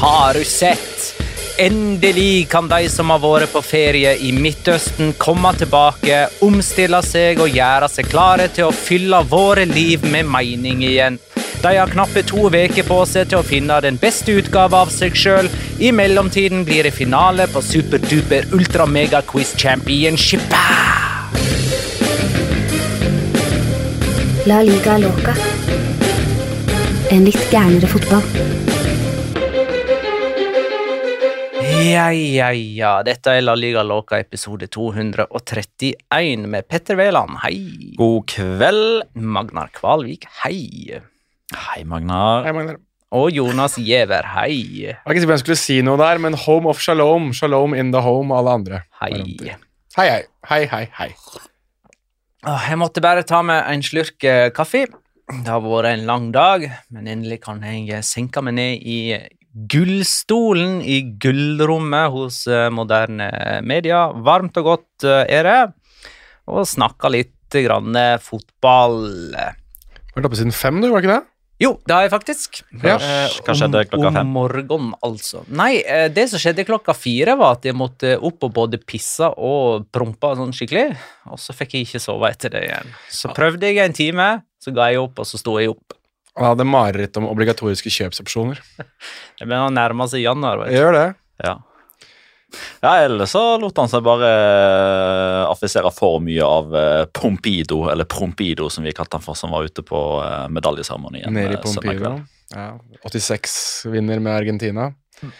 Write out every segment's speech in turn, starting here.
Har du sett? Endelig kan de som har vært på ferie i Midtøsten, komme tilbake, omstille seg og gjøre seg klare til å fylle våre liv med mening igjen. De har knappe to uker på seg til å finne den beste utgaven av seg sjøl. I mellomtiden blir det finale på Superduper Ultra Mega Quiz Championship. La liga loca. En litt gærnere fotball. Ja, ja, ja. Dette er La Liga Loca episode 231 med Petter Wæland. Hei. God kveld. Magnar Kvalvik. Hei. Hei, Magnar. Hei, Magnar. Og Jonas Giæver. Hei. Jeg var ikke sikker på jeg skulle si noe der, men home of shalom. Shalom in the home, alle andre. Hei. Hei, hei. Hei, hei, hei. Jeg måtte bare ta med en slurk eh, kaffe. Det har vært en lang dag, men endelig kan jeg senke meg ned i gullstolen i gullrommet hos eh, moderne media. Varmt og godt eh, er det. Og snakka litt grann eh, fotball. Vært oppe siden fem, du, var ikke det? Jo, det har jeg faktisk. Ja. Eh, Hva skjedde klokka fem? Om morgenen, altså. Nei, eh, det som skjedde klokka fire, var at jeg måtte opp og både pisse og prompe sånn skikkelig. Og så fikk jeg ikke sove etter det igjen. Så prøvde jeg en time, så ga jeg opp, og så sto jeg opp. Jeg hadde mareritt om obligatoriske kjøpsopsjoner. Jeg begynner å nærme seg januar. vet du. gjør det. Ja. ja, ellers så lot han seg bare eh, affisere for mye av eh, Pompido, eller Prompido som vi kalte han for, som var ute på eh, medaljeseremonien. Nede i Pompido. Ja. 86-vinner med Argentina.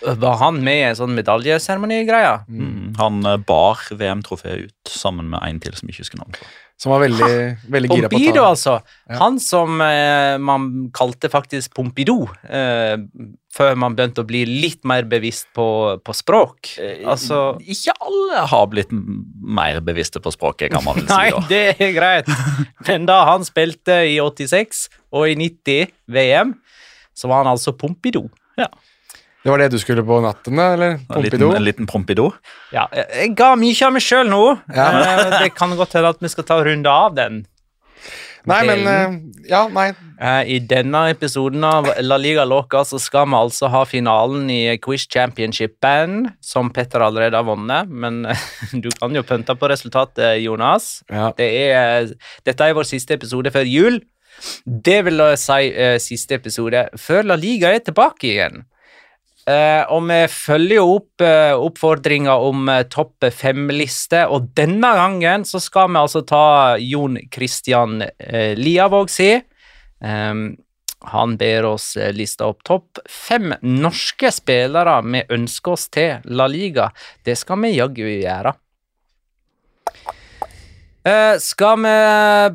Var han med i en sånn medaljeseremonigreie? Mm. Han eh, bar VM-trofeet ut sammen med en til som ikke husker navnet på. Som var veldig, veldig gira på å ta altså. Ja. Han som eh, man kalte faktisk Pompidou, eh, før man begynte å bli litt mer bevisst på, på språk. Altså Ikke alle har blitt mer bevisste på språket, kan man vel si. Nei, da. det er greit. Men da han spilte i 86 og i 90 VM, så var han altså Pompidou. Det var det du skulle på natten, da, eller? En Pompidou? liten, en liten Pompidou. Ja, jeg ga mye av meg sjøl nå. Ja. Eh, det kan godt hende at vi skal ta en runde av den. Nei, men delen. eh, Ja, nei. Eh, I denne episoden av La Liga Loca så skal vi altså ha finalen i Quiz Championship-band, som Petter allerede har vunnet. Men du kan jo pynte på resultatet, Jonas. Ja. Det er, dette er vår siste episode før jul. Det vil si eh, siste episode før La Liga er tilbake igjen. Eh, og vi følger jo opp eh, oppfordringa om eh, topp fem-liste, og denne gangen så skal vi altså ta Jon Christian eh, Liavåg si. Ehm, han ber oss liste opp topp fem norske spillere vi ønsker oss til La Liga. Det skal vi jaggu gjøre. Skal vi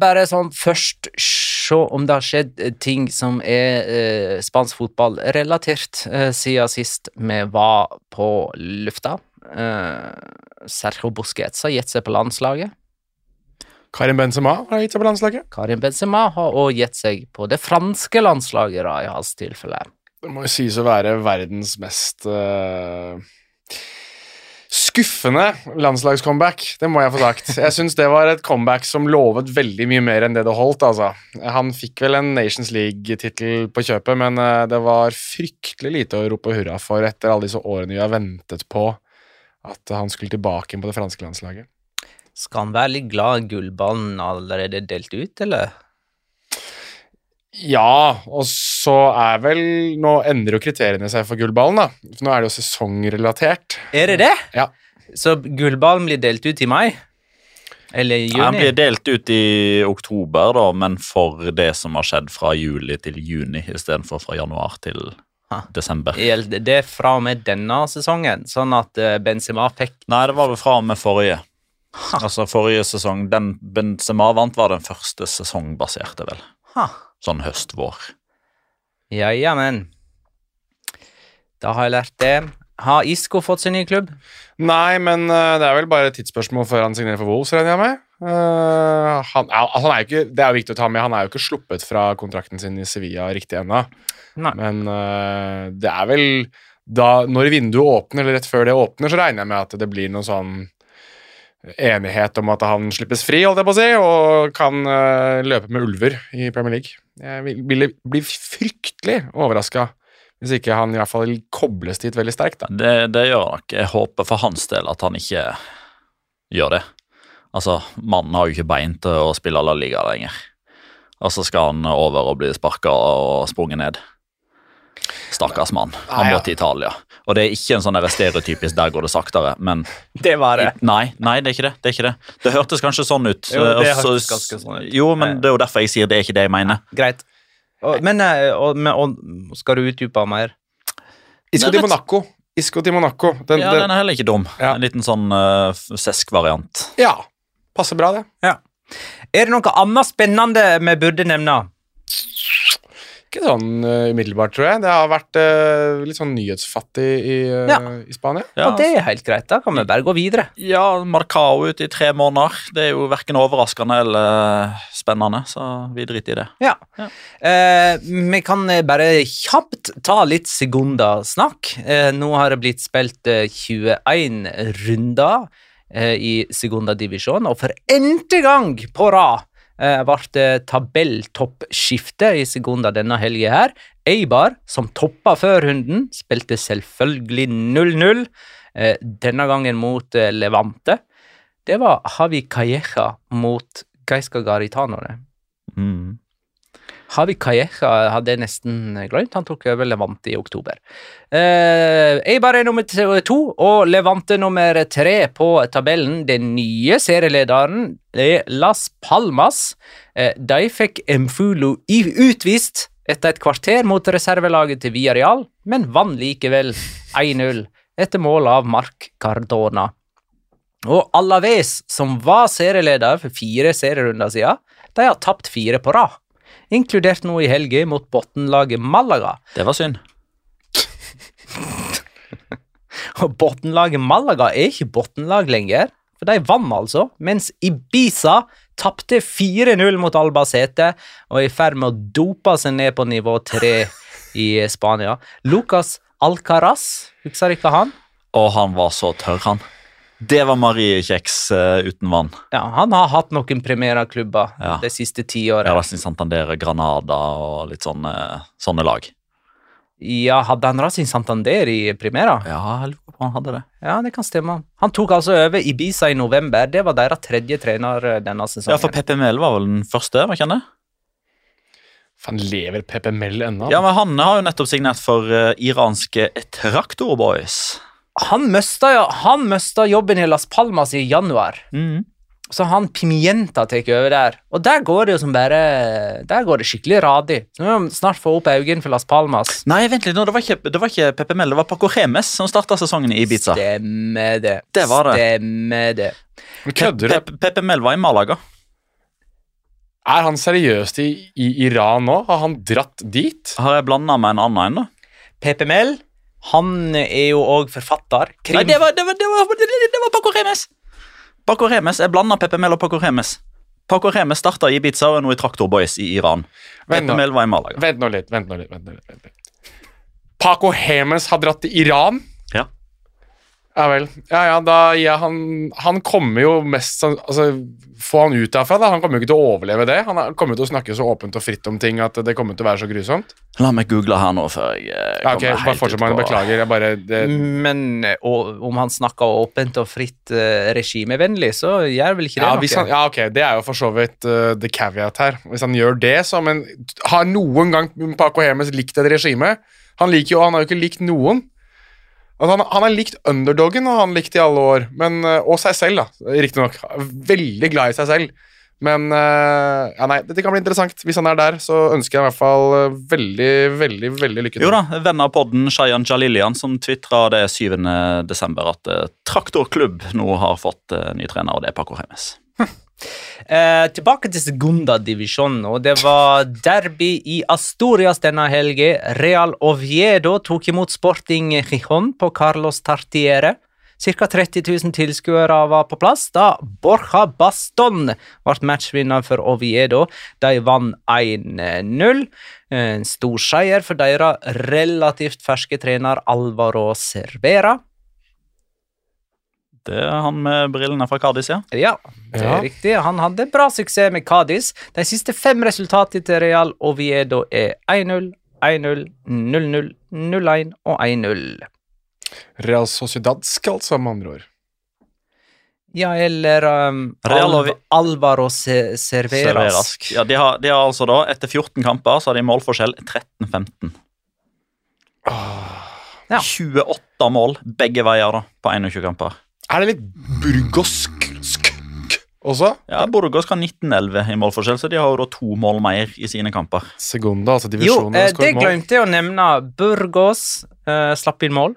bare sånn først se om det har skjedd eh, ting som er eh, spansk fotball relatert eh, siden sist vi var på lufta? Eh, Sergio Busquets har gitt seg på landslaget. Karim Benzema har gitt seg på landslaget. Karim Benzema har òg gitt seg på det franske landslaget, da, i hans tilfelle. Det må jo sies å være verdens mest eh, skuffende landslagscomeback. Det må jeg få sagt. Jeg syns det var et comeback som lovet veldig mye mer enn det det holdt. altså. Han fikk vel en Nations League-tittel på kjøpet, men eh, det var fryktelig lite å rope hurra for etter alle disse årene vi har ventet på at han skulle tilbake inn på det franske landslaget. Skal han være litt glad gullballen allerede er delt ut, eller? Ja, og så er vel Nå endrer jo kriteriene seg for gullballen, da. For nå er det jo sesongrelatert. Er det det? Ja. Så gullballen blir delt ut i mai? Eller i juni? Den blir delt ut i oktober, da, men for det som har skjedd fra juli til juni istedenfor fra januar til ha. desember. Gjelder det fra og med denne sesongen, sånn at eh, Benzema fikk Nei, det var vel fra og med forrige. Altså forrige sesong. Den Benzema vant, var den første sesongbaserte, vel. Ha. Sånn høst-vår. Ja, ja, men Da har jeg lært det. Har Isco fått sin nye klubb? Nei, men uh, det er vel bare et tidsspørsmål før han signerer for Wolves, regner jeg med. Uh, han, altså, han er jo ikke, det er jo viktig å ta med, han er jo ikke sluppet fra kontrakten sin i Sevilla riktig ennå. Men uh, det er vel da, Når vinduet åpner, eller rett før det åpner, så regner jeg med at det blir noe sånn enighet om at han slippes fri, holdt jeg på å si, og kan løpe med ulver i Premier League. Jeg vil- ville bli fryktelig overraska hvis ikke han i hvert fall kobles dit veldig sterkt. Det, det gjør nok. Jeg håper for hans del at han ikke gjør det. Altså, mannen har jo ikke bein til å spille La Liga lenger. Og så skal han over og bli sparka og sprunget ned. Stakkars mann. Han må til Italia. Og det er ikke en sånn der stereotypisk 'der går det saktere', men Det var det. Nei, nei, det er ikke det. Det er ikke det. Det hørtes kanskje sånn ut. Jo, det hørtes ganske sånn ut. Jo, men det er jo derfor jeg sier det er ikke det jeg mener. Greit. Og, men, eh, og, og, skal du utdype mer? Isco Nei, til Monaco. Isco til Monaco. Den, Ja, den, er heller ikke dum. Ja. En liten sånn uh, sesk-variant. ja, passer bra, det. Er det noe annet spennende vi burde nevne? Ikke sånn eh, umiddelbart, tror jeg. Det har vært uh, litt sånn nyhetsfattig i, uh, Ja. i Spania. Ja, Og det er helt greit. Da kan vi bare gå videre. Ja, Marcao ute i tre måneder. Det er jo verken overraskende eller spennende, så vi driter i det. Ja. Eh, vi kan bare kjapt ta litt Segunda-snakk. Eh, nå har det blitt spilt eh, 21 runder i sekundadivisjonen, og for n-te gang på rad eh, ble tabelltoppskifte i Segunda denne helga her. Eibar, som toppa før runden, spilte selvfølgelig 0-0, eh, denne gangen mot eh, Levante. Det var Havi Calleja mot Gaisca Garitanore. Mm. Havi Calleja hadde jeg nesten glemt. Han tok over Levante i oktober. Eh, Eibar er nummer to og Levante nummer tre på tabellen. Den nye serielederen er Las Palmas. Eh, de fikk Mfulu utvist etter et kvarter mot reservelaget til Villarreal, men vant likevel 1-0 etter mål av Marc Cardona. Og Alaves, som var serieleder for fire serierunder siden, de har tapt fire på rad, inkludert nå i helga mot bunnlaget Malaga. Det var synd. Og bunnlaget Malaga er ikke bunnlag lenger, for de vant altså, mens Ibiza tapte 4-0 mot Albacete og er i ferd med å dope seg ned på nivå 3 i Spania. Lucas Alcaraz, husker ikke han? Og han var så tørr, han. Det var Mariekjeks uh, uten vann. Ja, Han har hatt noen premierklubber Ja. de siste ti årene. Racing Santander, Granada og litt sånne, sånne lag. Ja, hadde han Racing Santander i Primera? Ja, jeg lurer på om han hadde det. Ja, det kan stemme. Han tok altså over Ibiza i november. Det var deres tredje trener eh, denne sesongen. Ja, for Pepe Mel var vel den første, var ikke han det? Faen, lever Pepe Mel ennå? Ja, men Han har jo nettopp signert for uh, iranske Traktor Boys. Han mista, han mista jobben i Las Palmas i januar. Mm. Så han Pimienta tar over der. Og der går det jo som bare Der går det skikkelig radig. Så vi må snart få opp øynene for Las Palmas. Nei, vent litt nå, det var ikke, det var ikke Pepe Mel, det var Paco Remes som starta sesongen i Ibiza. Stemmer det. Det var det. Stemmer det. Kødder du? Pepe, Pepe Mel var i Malaga. Er han seriøst i, i Iran nå? Har han dratt dit? Har jeg blanda med en annen en, da? Pepe Mel, han er jo òg forfatter. Krim. Nei, det var, det var, det var, det, var Paco Remes! Paco Remes, Jeg blanda Pepe Mel og Paco Remes. Paco Remes starta i Ibiza og er nå i Traktor Boys i Iran. Vent nå. Mel var i Malaga. Vent nå litt. vent nå litt, vent nå litt, vent nå litt. Paco Hemes har dratt til Iran? Ja. Ja vel. Ja, ja, da ja, han, han kommer jo mest Altså, få han ut derfra, da. Han kommer jo ikke til å overleve det. Han er- kommer til å snakke så åpent og fritt om ting at det kommer til å være så grusomt. La meg google her nå før jeg kommer Ja, okay, helt fortsett, ut på- Beklager. Jeg bare det, Men eh, og, om han snakker åpent og fritt uh, regimevennlig, så gjør vel ikke det ja, noe? hvis han, ja, ok, Det er jo for så vidt uh, the caveat her. Hvis han gjør det, så Men har noen gang Paco Hemes likt et regime? Han liker jo, han har jo ikke likt noen. Altså, han, han har likt underdogen, og han likt i alle år. Men, uh, og seg selv, da, riktignok. Veldig glad i seg selv. Men uh, ja, nei, dette kan bli interessant. Hvis han er der, så ønsker jeg i hvert fall uh, veldig, veldig veldig lykke til. Jo da, venn av podden Shayan Jalilian som tvitra det 7. desember at eh, Traktorklubb nå har fått eh, ny trener, og det er Paco Remes. Eh, tilbake til Segunda-divisjonen, og det var derby i Astorias denne helgen. Real Oviedo tok imot Sporting Gijon på Carlos Tartiere. Ca. 30 000 tilskuere var på plass da Borja Baston ble matchvinner for Oviedo. De vant 1-0. En stor seier for deres relativt ferske trener Alvaro Cervera. Det er han med brillene fra Kadis, ja. Ja, det Ja. er riktig. Han hadde bra suksess med Kadis. De siste fem resultatene til Real Oviedo er 1-0, 1-0, 0-0, 0-1 og 1-0. Real Sociedadsk, altså, med andre ord. Ja, eller um, Real Alv Alvaro Se Cerveras. Ja, de har, de har altså da, Etter 14 kamper så har de målforskjell 13-15. Ja. 28 mål begge veier da, på 21 kamper. Er det litt burgosk også? Ja, Burgos har 19-11 i målforskjell, så de har jo da to mål mer i sine kamper. Segunda, altså Jo, divisjonen. eh, har skåret det glemte jeg å nevne. Burgos eh, slapp inn mål.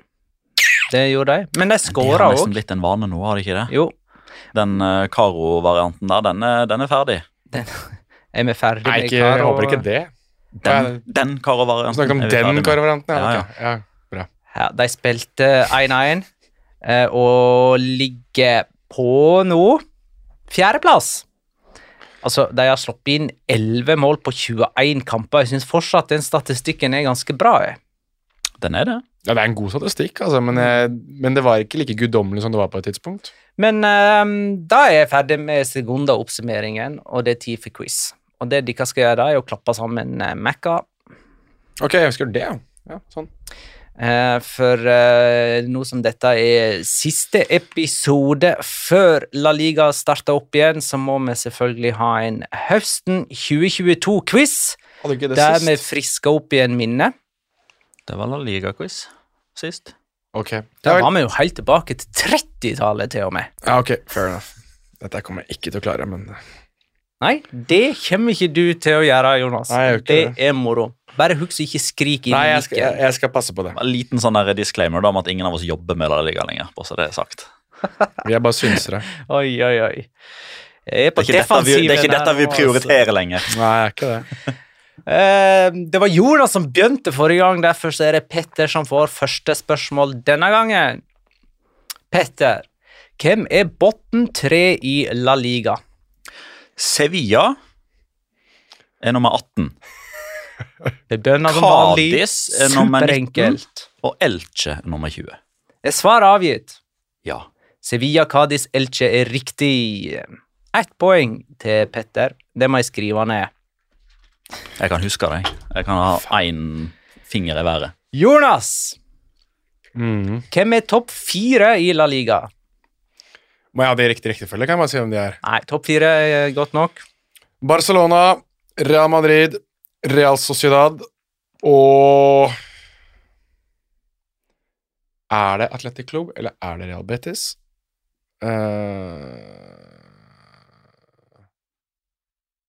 Det gjorde de. Men de De skåra har nesten òg. blitt en vane nå, har de ikke det? Jo, Den uh, Caro-varianten der, den er, den er ferdig. er vi ferdig med ikke, jeg håper ikke det. Den, den Caro-varianten snakker om den med. karavarianten? Ja, Ja, ja. ja. bra. Ja, de spilte 1-1 eh, og ligger på nå fjerdeplass. Altså, De har sluppet inn 11 mål på 21 kamper. Jeg syns fortsatt den statistikken er ganske bra. Jeg. Den er det. Ja, Det er en god statistikk, altså, men, men det var ikke like guddommelig som det var på et tidspunkt. Men um, da er jeg ferdig med sekunda-oppsummeringen, og det er tid for quiz. Og det dere skal gjøre, da, er å klappe sammen eh, Mekka. Ok, jeg skal gjøre det, ja. ja sånn. Eh, for eh, nå som dette er siste episode før La Liga starter opp igjen, så må vi selvfølgelig ha en høsten 2022-quiz, Hadde ikke der vi frisker opp igjen minnet. Det var La Liga-quiz sist. Ok. Da Der var vi jo helt tilbake til 30-tallet, til og med. ja, ok, fair enough. Dette kommer jeg ikke til å klare, men Nei, det kommer ikke du til å gjøre, Jonas. Nei, jeg gjør det er moro. Bare husk å ikke skrike inn Nei, i jeg skal, jeg, jeg skal passe på det. En liten sånn der disclaimer da, om at ingen av oss jobber med La Liga lenger. bare så det er sagt. Vi er bare synsere. Oi, oi, oi. Jeg er Det er vi, det er ikke dette vi prioriterer også. lenger. Nei, ikke det. Eh, det var Jonas som begynte forrige gang, derfor så er det Petter som får første spørsmål denne gangen. Petter, hvem er botten tre i La Liga? Sevilla er nummer 18, Det bønner som vanlig. Cádiz er nummer 19. Og Elche er nummer 20. Er svaret avgitt? Ja. Sevilla, Kadis, Elche er riktig. Ett poeng til Petter. Det må jeg skrive ned. Jeg kan huske deg. Jeg kan ha én finger i været. Jonas, Mm. hvem er topp fire i La Liga? Må jeg ha det i riktig rekkefølge? Kan jeg bare si hvem de er. Nei, topp fire er godt nok. Barcelona, Real Madrid, Real Sociedad og Er det Atletic Club, eller er det Real Betis? Uh,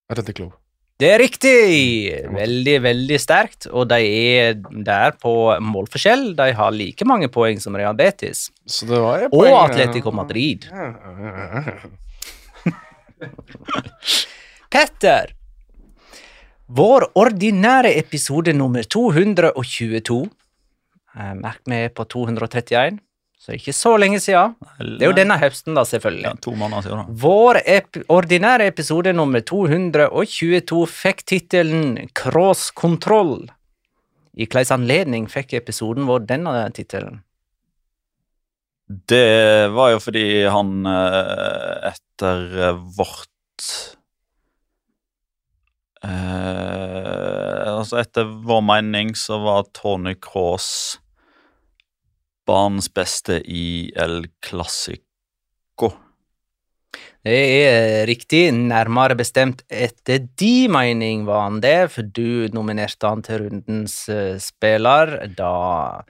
Atletic Club. Det er riktig! Veldig, veldig sterkt. Og de er der på målforskjell. De har like mange poeng som Real Betis. Så det var poeng, Og Atletico. Madrid. Petter! Vår ordinære episode nummer 222 eh, Merk meg på 231, så det er ikke så lenge siden. Det er jo denne høsten, da, selvfølgelig. Ja, to måneder siden. da. Vår ep ordinære episode nummer 222 fikk tittelen Cross Control. I hvilken anledning fikk episoden vår denne tittelen? Det var jo fordi han eh, etter eh, vårt eh, Altså etter vår mening så var Tony Cross banens beste i El Clásico. Det er riktig. Nærmere bestemt etter de mening var han det, for du nominerte han til rundens eh, spiller da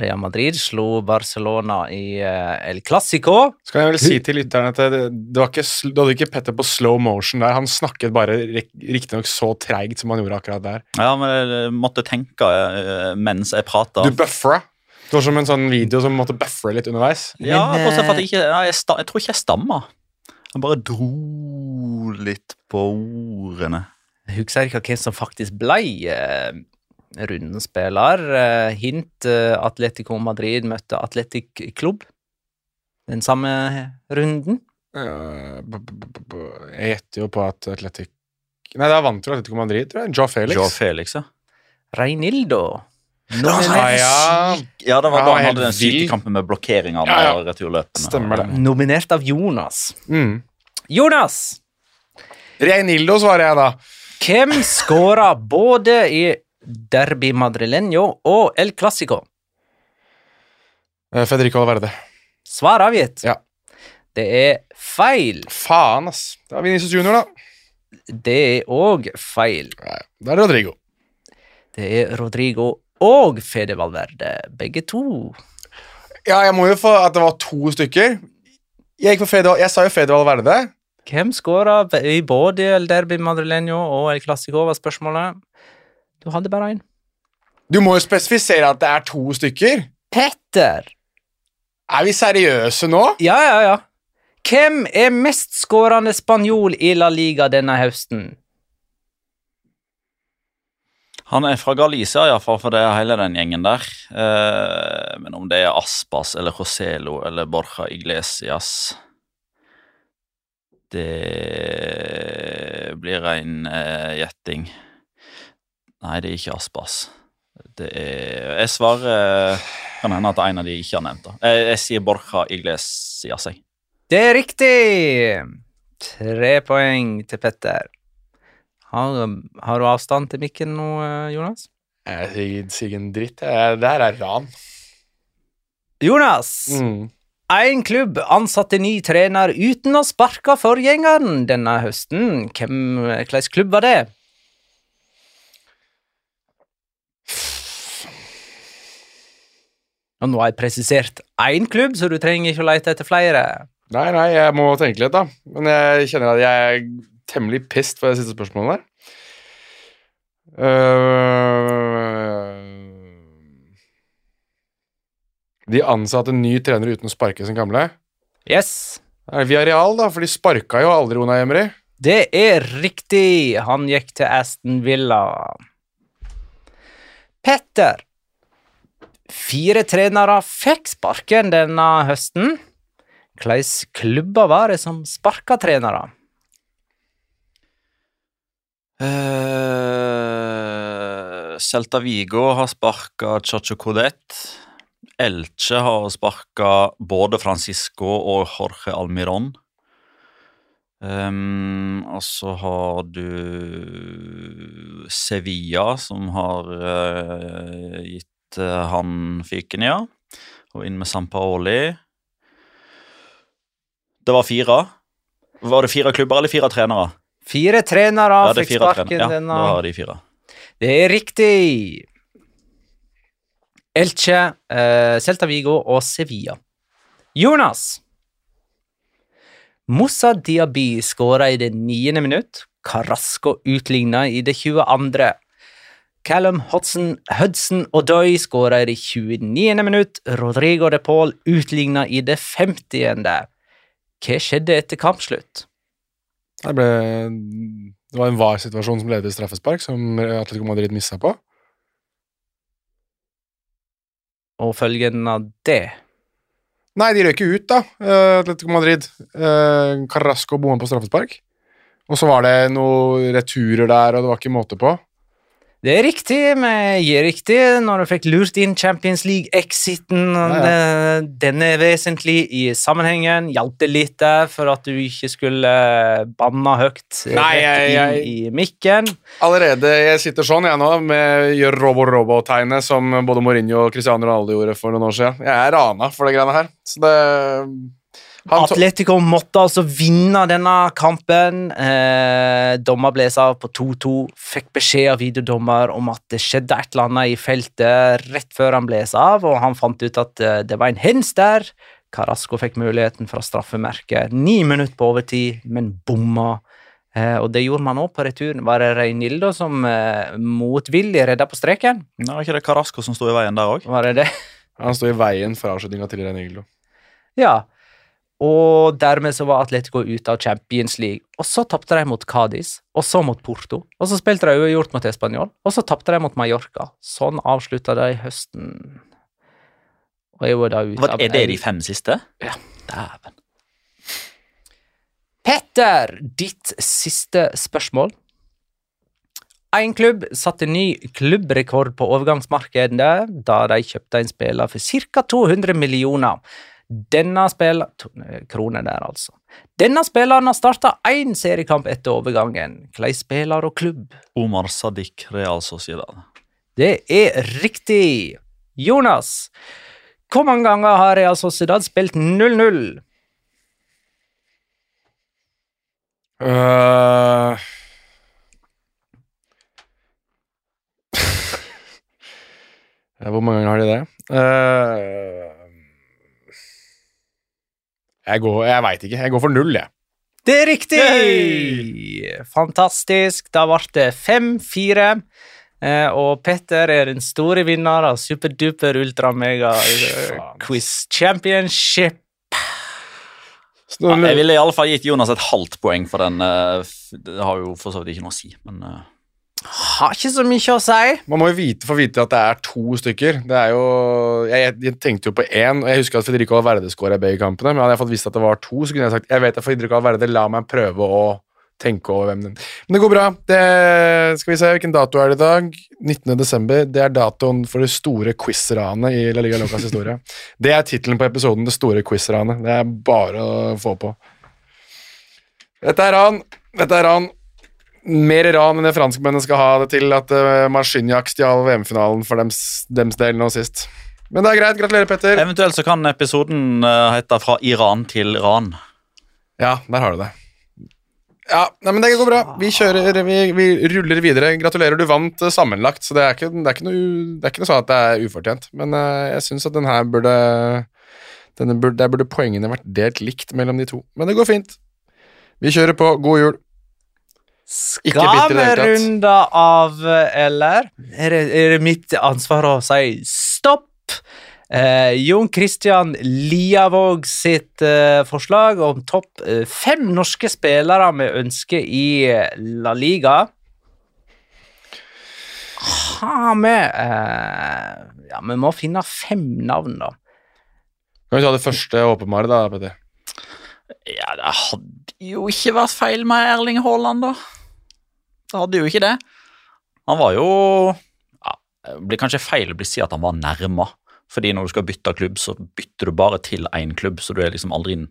Real Madrid slo Barcelona i eh, El Clásico. Skal jeg vel si til lytterne at det, det var ikke, du hadde ikke Petter på slow motion der. Han snakket bare rik- riktignok så treigt som han gjorde akkurat der. Ja, men jeg måtte tenke eh, mens jeg prata. Du buffra. Det var som en sånn video som måtte buffre litt underveis. Ja, Men, bortsett fra at eh, jeg ikke jeg, jeg tror ikke jeg stamma. Han bare dro litt på ordene. Jeg husker ikke hvem som faktisk ble eh, spiller. Eh, hint eh, Atletico Madrid møtte Atletic Klubb den samme runden. Eh, Jeg gjetter jo på at Atletic Nei, da vant jo Atletico Madrid, tror jeg. Joe Felix. Joe Felix, ja. Reinildo. Ah, ja. Ja, det var Ja, da han hadde den syke kampen med blokkeringer Ja, ja. og returløpene. Stemmer det. Nominert av Jonas. Mm. Jonas! Reinildo, svarer jeg da. Hvem skåra både i Derby Madrileño og El Clásico? Eh, Federico Valverde. Svar avgitt. Ja. Det er feil. Faen, ass. Det er Venezia Junior, da. Det er òg feil. Nei, Det er Rodrigo. Det er Rodrigo og Fede Valverde, begge to. Ja, jeg må jo få at det var to stykker. Jeg, gikk for Fede, jeg sa jo Fede Valverde. Hvem skåra i både El Derby Madrileño og El Clásico, var spørsmålet. Du hadde bare én. Du må jo spesifisere at det er to stykker. Petter! Er vi seriøse nå? Ja, ja, ja. Hvem er mestskårende spanjol i La Liga denne høsten? Han er fra Galicia, iallfall, for det er hele den gjengen der. Eh, men om det er Aspas eller Joselo eller Borja Iglesias Det blir en eh, gjetting. Nei, det er ikke Aspas. Det er Jeg svarer Kan hende at det er en av de ikke har nevnt. det. Jeg, jeg sier Borja Iglesias, jeg. Det er riktig! Tre poeng til Petter. Har, har du avstand til mikken nå, eh, Jonas? Jeg sier, en dritt. Det her er ran. Jonas! Mm. En klubb ansatte ny trener uten å sparke forgjengeren denne høsten. Hvem, hvilken klubb var det? Og nå har jeg presisert én klubb, så du trenger ikke å lete etter flere. Nei, nei, jeg må tenke litt, da. Men jeg kjenner at jeg er temmelig pissed for det siste spørsmålet der. Uh, de ansatte ny trener uten å sparke sin gamle. Yes, Vi er Real, da, for de sparka jo aldri Ona Emry. det er riktig. Han gikk til Aston Villa. Petter. Fire trenere fikk sparken denne høsten. Hvilke klubber var det som sparka trenere? Uh, Celta Vigo har sparka Chacho Codet. Elche har sparka både Francisco og Jorge Almiron. Um, og så har du Sevilla, som har uh, gitt eh, han en ja. Og inn med Sampaoli. Det var fire. Var det fire klubber eller fire trenere? Fire trenere Ja, fikk sparken. Ja, denne. da har de fire. Det er riktig. Elche, eh, Celta Vigo og Sevilla. Jonas. Moussa Diaby skåra i det niende minutt. Carrasco utligna i det 22. Callum Hudson, og Doy skåra i det 29. minutt. Rodrigo de Paul utligna i det 50. Hva skjedde etter kampslutt? Det, ble, det var en var-situasjon som ledet til straffespark, som Atletico Madrid missa på. Og følgen av det Nei, de røk jo ut, da, eh, Atletico Madrid. Eh, Carrasco bomma på straffespark. Og så var det noen returer der, og det var ikke måte på. Det er riktig, men gir riktig når du fikk lurt inn Champions League-exiten. Ja, ja. Den er vesentlig i sammenhengen. Hjalp det litt der for at du ikke skulle banne høyt Nei, jeg- jeg- i mikken? Allerede jeg sitter sånn, jeg nå, med gjør robo-robo-tegnet som både Mourinho og Cristiano Ronaldo gjorde for noen år siden. Jeg er rana for det greiene her. Så det Atletico måtte altså vinne denne kampen. Eh, dommer ble av på 2-2. Fikk beskjed av videodommer om at det skjedde et eller annet i feltet rett før han ble av, og han fant ut at eh, det var en hens der. Carasco fikk muligheten fra straffemerket. Ni minutter på overtid, men bomma. Eh, og det gjorde man òg på returen. Var det Reinildo som eh, motvillig redda på streken? Nei, var ikke det Carasco som sto i veien der òg? Var det det? Han sto i veien for avslutninga til Reinildo. Ja. Og dermed så var Atletico ute av Champions League. Og så tapte de mot Cádiz, og så mot Porto. Og så spilte de uavgjort mot Español, og så tapte de mot Mallorca. Sånn avslutta de høsten. Og jeg var da ute Hva, er det de fem siste? Ja. Dæven. Petter, ditt siste spørsmål. Én klubb satte ny klubbrekord på overgangsmarkedet da de kjøpte en spiller for ca. 200 millioner. Denne spilleren eh, der, altså. Denne spilleren har starta én seriekamp etter overgangen. Hvilken spiller og klubb? Omar Sadiq, Real Sociedad. Det er riktig. Jonas, hvor mange ganger har Real Sociedad spilt 0-0? Uh... Hvor mange ganger har de det? Uh... Jeg går Jeg veit ikke. Jeg går for null, jeg. Det er riktig! Fantastisk. Da ble det 5-4. Eh, og Petter er den store vinner av Superduper Ultra Mega eh, Quiz Championship. Ja, jeg ville i alle fall gitt Jonas et halvt poeng for den. eh, Det har jo for så vidt ikke noe å si, men Har ikke så mye å si. Man må jo vite, få vite at det er to stykker. Det er jo, jeg, jeg, tenkte jo på én, og jeg husker at Federico Valverde skåra begge kampene. Men hadde jeg fått visst at det var to, så kunne jeg sagt jeg vet at Federico Valverde, la meg prøve å tenke over hvem den Men det går bra. Det, skal vi se, Hvilken dato er det i dag? 19. desember. Det er datoen for det store quiz-ranet i La Liga Locas historie. Det er tittelen på episoden, Det store quiz-ranet. Det er bare å få på. Dette er han. Dette er ran mer ran enn det franskmennene skal ha det til at uh, Marciniak stjal VM-finalen for dems, dems del nå sist. Men det er greit. Gratulerer, Petter. eventuelt så kan episoden uh, hete 'Fra Iran til Iran'. Ja, der har du det. Ja, nei, men Det går bra. Vi kjører, vi, vi ruller videre. Gratulerer, du vant uh, sammenlagt. Så det er ikke, det er ikke, noe, det er ikke noe sånn at det er ufortjent. Men uh, jeg syns at den her burde, denne burde Der burde poengene vært delt likt mellom de to. Men det går fint. Vi kjører på. God jul. Skal vi runde av, eller? Er det, er det mitt ansvar å si stopp? Eh, Jon Christian Liavåg sitt eh, forslag om topp eh, fem norske spillere vi ønsker i eh, La Liga. Har vi eh, Ja, vi må finne fem navn, da. Kan vi ta det første åpenbare, da, Petter? Ja, det hadde jo ikke vært feil med Erling Haaland, da. Det hadde jo ikke det. Han var jo ja, Det blir kanskje feil å si at han var nærma. Fordi når du skal bytte klubb, så bytter du bare til én klubb, så du er liksom aldri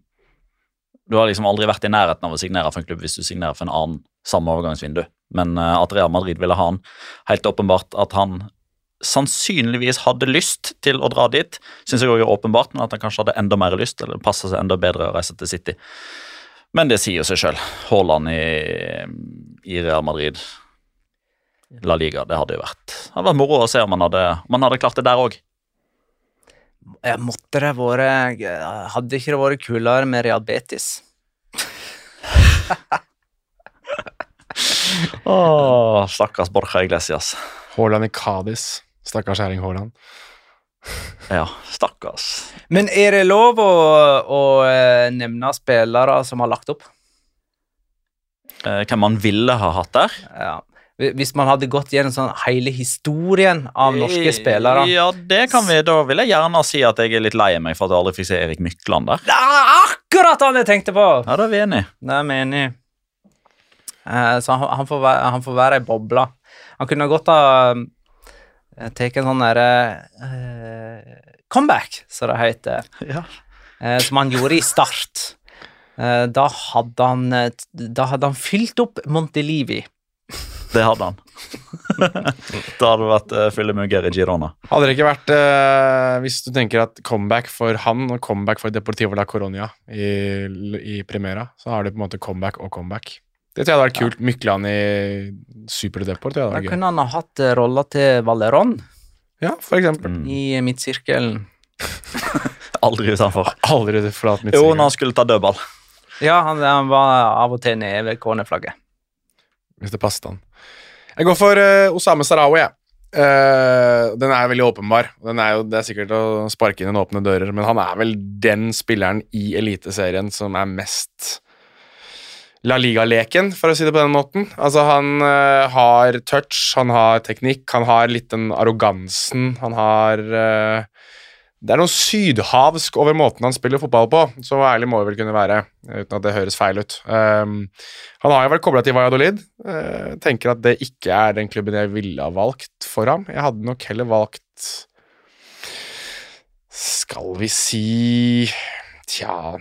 Du har liksom aldri vært i nærheten av å signere for en klubb hvis du signerer for en annen samme overgangsvindu. Men eh, at Real Madrid ville ha han, helt åpenbart at han sannsynligvis hadde lyst til å dra dit, syns jeg òg er åpenbart, men at han kanskje hadde enda mer lyst, eller passa seg enda bedre å reise til City. Men det sier seg sjøl. Haaland i, i Real Madrid, La Liga, det hadde jo vært Det hadde vært moro å se om han hadde, om han hadde klart det der òg. Måtte det vært Hadde ikke det vært kulere med Real Betis? Åh, stakkars Borja Iglesias. Haaland i Cádiz. Stakkars Erling Haaland. Ja, stakkars. Men er det lov å, å eh, nevne spillere som har lagt opp? Eh, hvem man ville ha hatt der? Ja. Hvis man hadde gått gjennom sånn hele historien av norske spillere. Ja, det kan vi. Da vil jeg gjerne si at jeg er litt lei meg for at jeg aldri fikk se Erik Mykland der. Det er akkurat han jeg tenkte på! Ja, da er vi enige. Det er vi enig i. Eh, så han, han, får være, han får være ei boble. Han kunne godt ha eh, tatt en sånn derre uh, comeback, som det heter, Ja. Uh, som han gjorde i Start. Eh, da hadde han eh, Da hadde han fylt opp Montelivi. Det hadde han. da hadde det vært uh, fyllemugger i Girona. Hadde det ikke vært uh, Hvis du tenker at comeback for han og comeback for Deportivo la Coronia i, i Primera, så har du på en måte comeback og comeback. Det tror jeg hadde vært kult. Mykland i Superdeport. Da kunne han ha hatt eh, rolla til Valeron Ja, for eksempel. i midtsirkelen. Aldri utenfor. Aldri forlatt midtsirkelen. Jo, når han skulle ta dødball. Ja, han, han var av og til nede ved cornerflagget. hvis det passet han. Jeg går for uh, Osame Sarawi, jeg. Uh, den er veldig åpenbar. Er jo, det er sikkert å sparke inn en åpne dører, men han er vel den spilleren i Eliteserien som er mest La Liga-leken, for å si det på den måten. Altså, han uh, har touch, han har teknikk, han har litt den arrogansen, han har eh, Det er noe sydhavsk over måten han spiller fotball på, så ærlig må vi vel kunne være, uten at det høres feil ut. Um, han har jo vært kobla til Valladolid. Uh, tenker at det ikke er den klubben jeg ville ha valgt for ham. Jeg hadde nok heller valgt Skal vi si Tja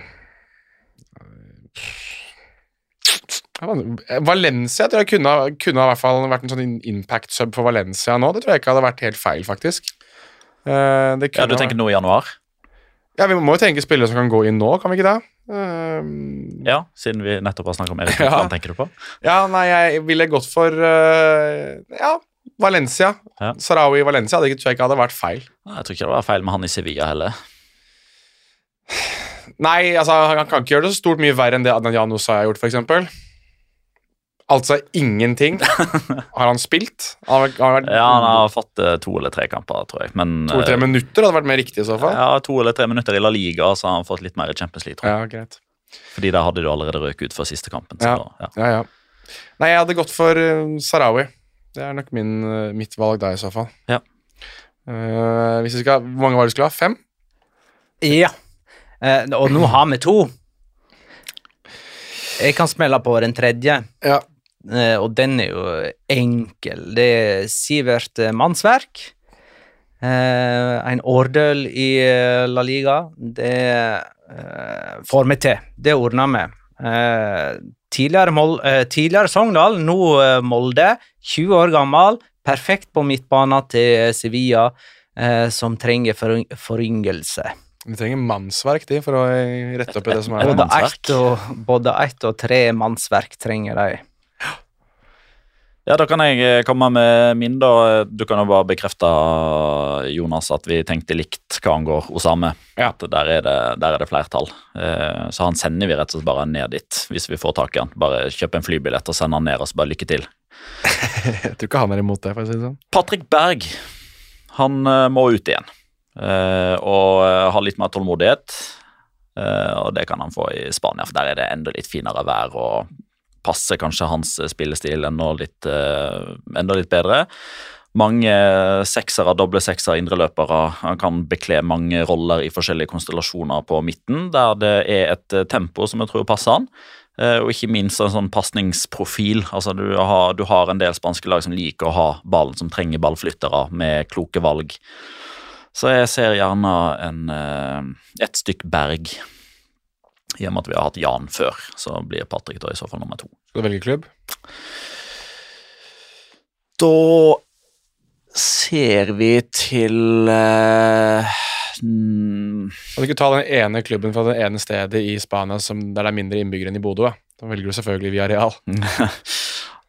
Valencia tror jeg kunne, kunne i vært en sånn impact-sub for Valencia nå. Det tror jeg ikke hadde vært helt feil, faktisk. Eh, Ja, Du tenker nå i januar? ja, Vi må jo tenke spillere som kan gå inn nå, kan vi ikke det? Um, Ja, siden vi nettopp har snakket om Erik Ja. Tenker du på? ja, nei, jeg ville gått for uh, Ja, Valencia. Ja. Sarawi i Valencia det tror jeg ikke hadde vært feil. Jeg tror ikke det var feil med han i Sevilla heller. Nei, altså, han kan ikke gjøre det så stort mye verre enn det Adnan Janus har gjort, f.eks. Altså ingenting. Har han spilt? Han har, har vært Ja, Han har fått uh, to eller tre kamper, tror jeg. Men to eller tre eh, minutter hadde vært mer riktig i så fall. ja, to eller tre minutter i La Liga, så har han fått litt mer i Champions League. tror jeg. Ja, greit. Fordi der hadde du allerede røket ut for siste kampen. Så, Ja. ja. Ja, ja. Nei, jeg hadde gått for uh, Sarawi. Det er nok min, uh, mitt valg da, i så fall. Ja. Uh, hvis vi skal, Hvor mange var det du skulle ha? Fem? Ja. Eh, og nå har vi to. Jeg kan smelle på den tredje, Ja. Eh, og den er jo enkel. Det er Sivert Mannsverk. Eh, en årdøl i eh, La Liga. Det får vi til. Det ordner vi. Tidligere, Mol tidligere Sogndal, nå Molde. 20 år gammel. Perfekt på midtbanen til Sevilla, som trenger foryng foryngelse. Vi trenger mannsverk de, for å rette opp i det som er Både ett og, både ett og tre mannsverk trenger de. Ja, Da kan jeg eh, komme med min. da. Du kan jo bare bekrefte, Jonas, at vi tenkte likt hva angår Osame. Ja. At der er det, der er det flertall. Eh, Så han sender vi rett og slett bare ned dit, hvis vi får tak i han. Bare kjøp en flybillett og send han ned, og så bare lykke til. Jeg tror ikke han er imot det, for å si det sånn. Patrick Berg, han eh, må ut igjen. Og ha litt mer tålmodighet. Og det kan han få i Spania, for der er det enda litt finere vær og passer kanskje hans spillestil enda litt, eh, enda litt bedre. Mange seksere, doble seksere, indreløpere. Han kan bekle mange roller i forskjellige konstellasjoner på midten, der det er et eh, tempo som jeg tror passer han. Eh, Og ikke minst en sånn pasningsprofil. Altså, du, har, du har en del spanske lag som liker å ha ballen, som trenger ballflyttere med kloke valg. Så jeg ser gjerne en, eh, et stykk Berg. I og med at vi har hatt Jan før, så blir Patrick da i så fall nummer to. Skal du velge klubb? Da ser vi til uh, Kan du ikke ta den ene klubben fra det ene stedet i Spania som, der det er mindre innbyggere enn i Bodø. da. Velger du selvfølgelig via Real. Uh,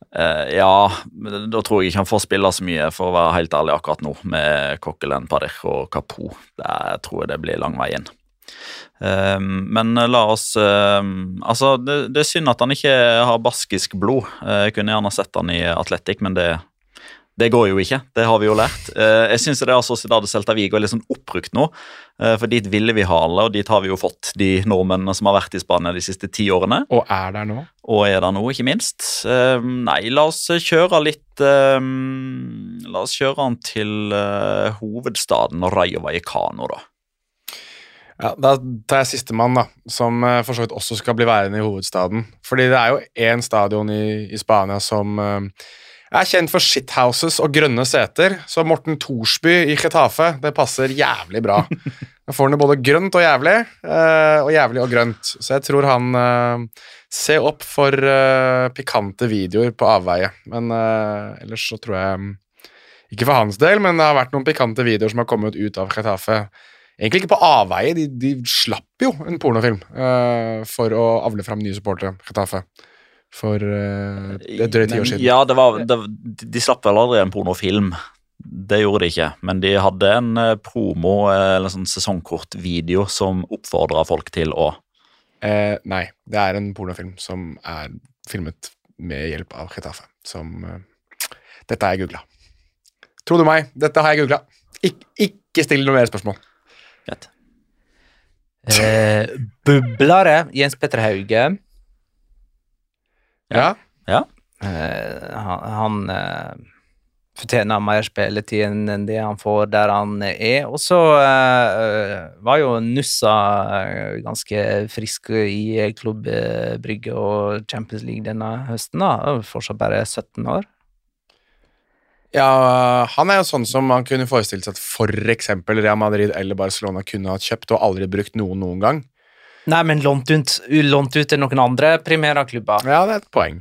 Ja, men da tror jeg ikke han får spille så mye, for å være helt ærlig akkurat nå, med Coquelin, Pader og Kapo. Der tror jeg det blir lang vei inn. Um, men la oss um, Altså, det, det, er synd at han ikke har baskisk blod. Uh, jeg kunne gjerne sett han i Atletic, men det, det går jo ikke. Det har vi jo lært. Uh, jeg syns Sociedad Celta Vigo er litt sånn oppbrukt nå. For dit ville vi ha alle, og dit har vi jo fått de nordmennene som har vært i Spania de siste ti årene. Og er der nå. Og er der nå, ikke minst. nei, la oss kjøre litt La oss kjøre han til hovedstaden Rayo Vallecano, da. Ja, Da tar jeg sistemann, da, som uh, for så vidt også skal bli værende i hovedstaden. Fordi det er jo én stadion i, i, Spania som uh, er kjent for shithouses og grønne seter. Så Morten Thorsby i Chetafe, det passer jævlig bra. Da får han både grønt og jævlig, uh, og jævlig og grønt. Så jeg tror han ser opp for pikante videoer på avveie. Men ellers så tror jeg Ikke for hans del, men det har vært noen pikante videoer som har kommet ut av Chetafe egentlig ikke på avveie. De, de slapp jo en pornofilm uh, for å avle fram nye supportere. Getafe. For uh, et drøyt tiår siden. Ja, det var, det, de slapp vel aldri en pornofilm. Det gjorde de ikke, men de hadde en uh, promo eller sånn sesongkortvideo som oppfordra folk til å Nei, det er en pornofilm som er filmet med hjelp av Getafe. Som Dette har jeg googla. Tro du meg, dette har jeg googla. Ik ikke still noe mer spørsmål. Eh, bublere Jens Petter Hauge. Ja. ja. Eh, han, han eh, fortjener mer spilletid enn det han får der han er. Og så eh, var jo Nussa eh, ganske frisk i Klubb Brygge og Champions League denne høsten. da, Fortsatt bare 17 år. Ja, han er jo sånn som man kunne forestilt seg at f.eks. Real Madrid eller Barcelona kunne ha kjøpt og aldri brukt noen noen gang. Nei, men lånt ut, lånt ut til noen andre primæra-klubber. Ja, det er et poeng.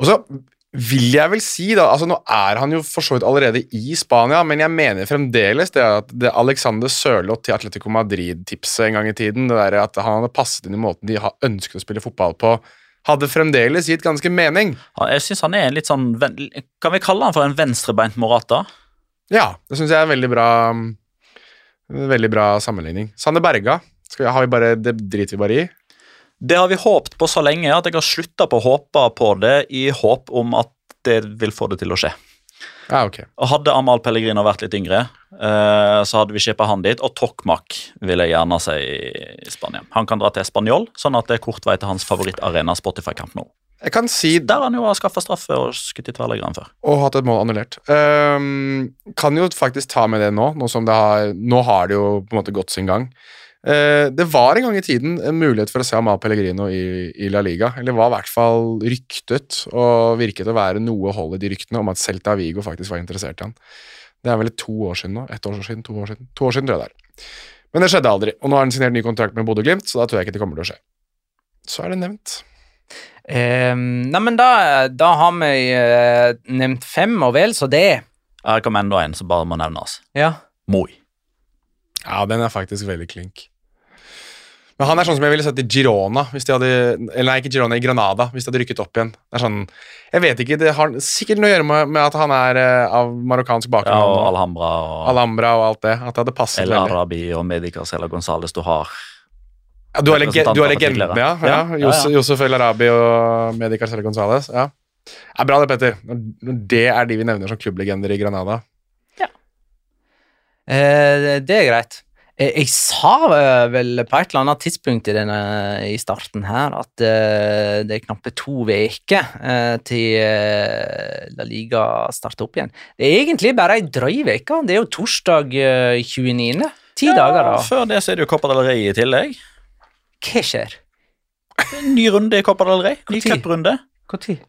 Og så vil jeg vel si, da altså Nå er han jo for så vidt allerede i Spania, men jeg mener fremdeles det at det Alexander Sørloth til Atletico Madrid-tipset en gang i tiden, det der at han hadde passet inn i måten de har ønsket å spille fotball på, hadde fremdeles gitt ganske mening. Jeg synes han er en litt sånn Kan vi kalle han for en venstrebeint Morata? Ja, det syns jeg er en veldig bra Veldig bra sammenligning. Sanne Berga, vi, har vi bare, det driter vi bare i. Det har vi håpt på så lenge at jeg har slutta på å håpe på det i håp om at det vil få det til å skje. Ja, okay. Og Hadde Amal Pellegrino vært litt yngre, uh, så hadde vi skippa han dit. Og Tokmak vil jeg gjerne si i Spania. Han kan dra til Spanjol, sånn at det er kort vei til hans favorittarena Spotify-kamp nå. Jeg kan si Der han jo har skaffa straffe og skutt i tverrleggeren før. Og hatt et mål annullert. Um, kan jo faktisk ta med det nå. Nå, som det har, nå har det jo på en måte gått sin gang. Uh, det var en gang i tiden en mulighet for å se Amal Pellegrino i, i La Liga. Eller var i hvert fall ryktet, og virket å være noe hold i de ryktene om at Celta Vigo faktisk var interessert i han. Det er vel to år siden nå. Ett år siden, to år siden. To år siden, tror jeg det er. Men det skjedde aldri. Og nå har han signert ny kontrakt med Bodø-Glimt, så da tror jeg ikke det kommer til å skje. Så er det nevnt. Um, nei, men da, da har vi uh, nevnt fem, og vel så det. Her kommer enda en som bare må nevnes. Ja. Moi. Ja, den er faktisk veldig klink. Men han er sånn som jeg ville sett i Girona, hvis de hadde, eller nei, ikke Girona, i Granada, hvis de hadde rykket opp igjen. Det er sånn, Jeg vet ikke, Det har sikkert noe å gjøre med, med at han er uh, av marokkansk bakgrunn. Ja, og Alhambra og, Alhambra og alt det. At det hadde passet El Arabi og Medicas eller Gonzales du har. Ja, du har, lege, du har legenden, ja. ja, ja, ja, ja. Josef El Arabi og Medicas eller Gonzales. Ja. Det er bra det, Petter. Det er de vi nevner som klubblegender i Granada. Ja. Eh, det er greit. Eh, jeg sa eh, vel på et eller annet tidspunkt i, denne, i starten her at uh, det er knappe to uker uh, til uh, La Liga starter opp igjen. Det er egentlig bare ei drøy uke. Det er jo torsdag 29. Ti ja, dager, da. Før det så er det jo Copa del Rey i tillegg. Hva skjer? Ny runde i Copa del Rey. Ny cuprunde. Når?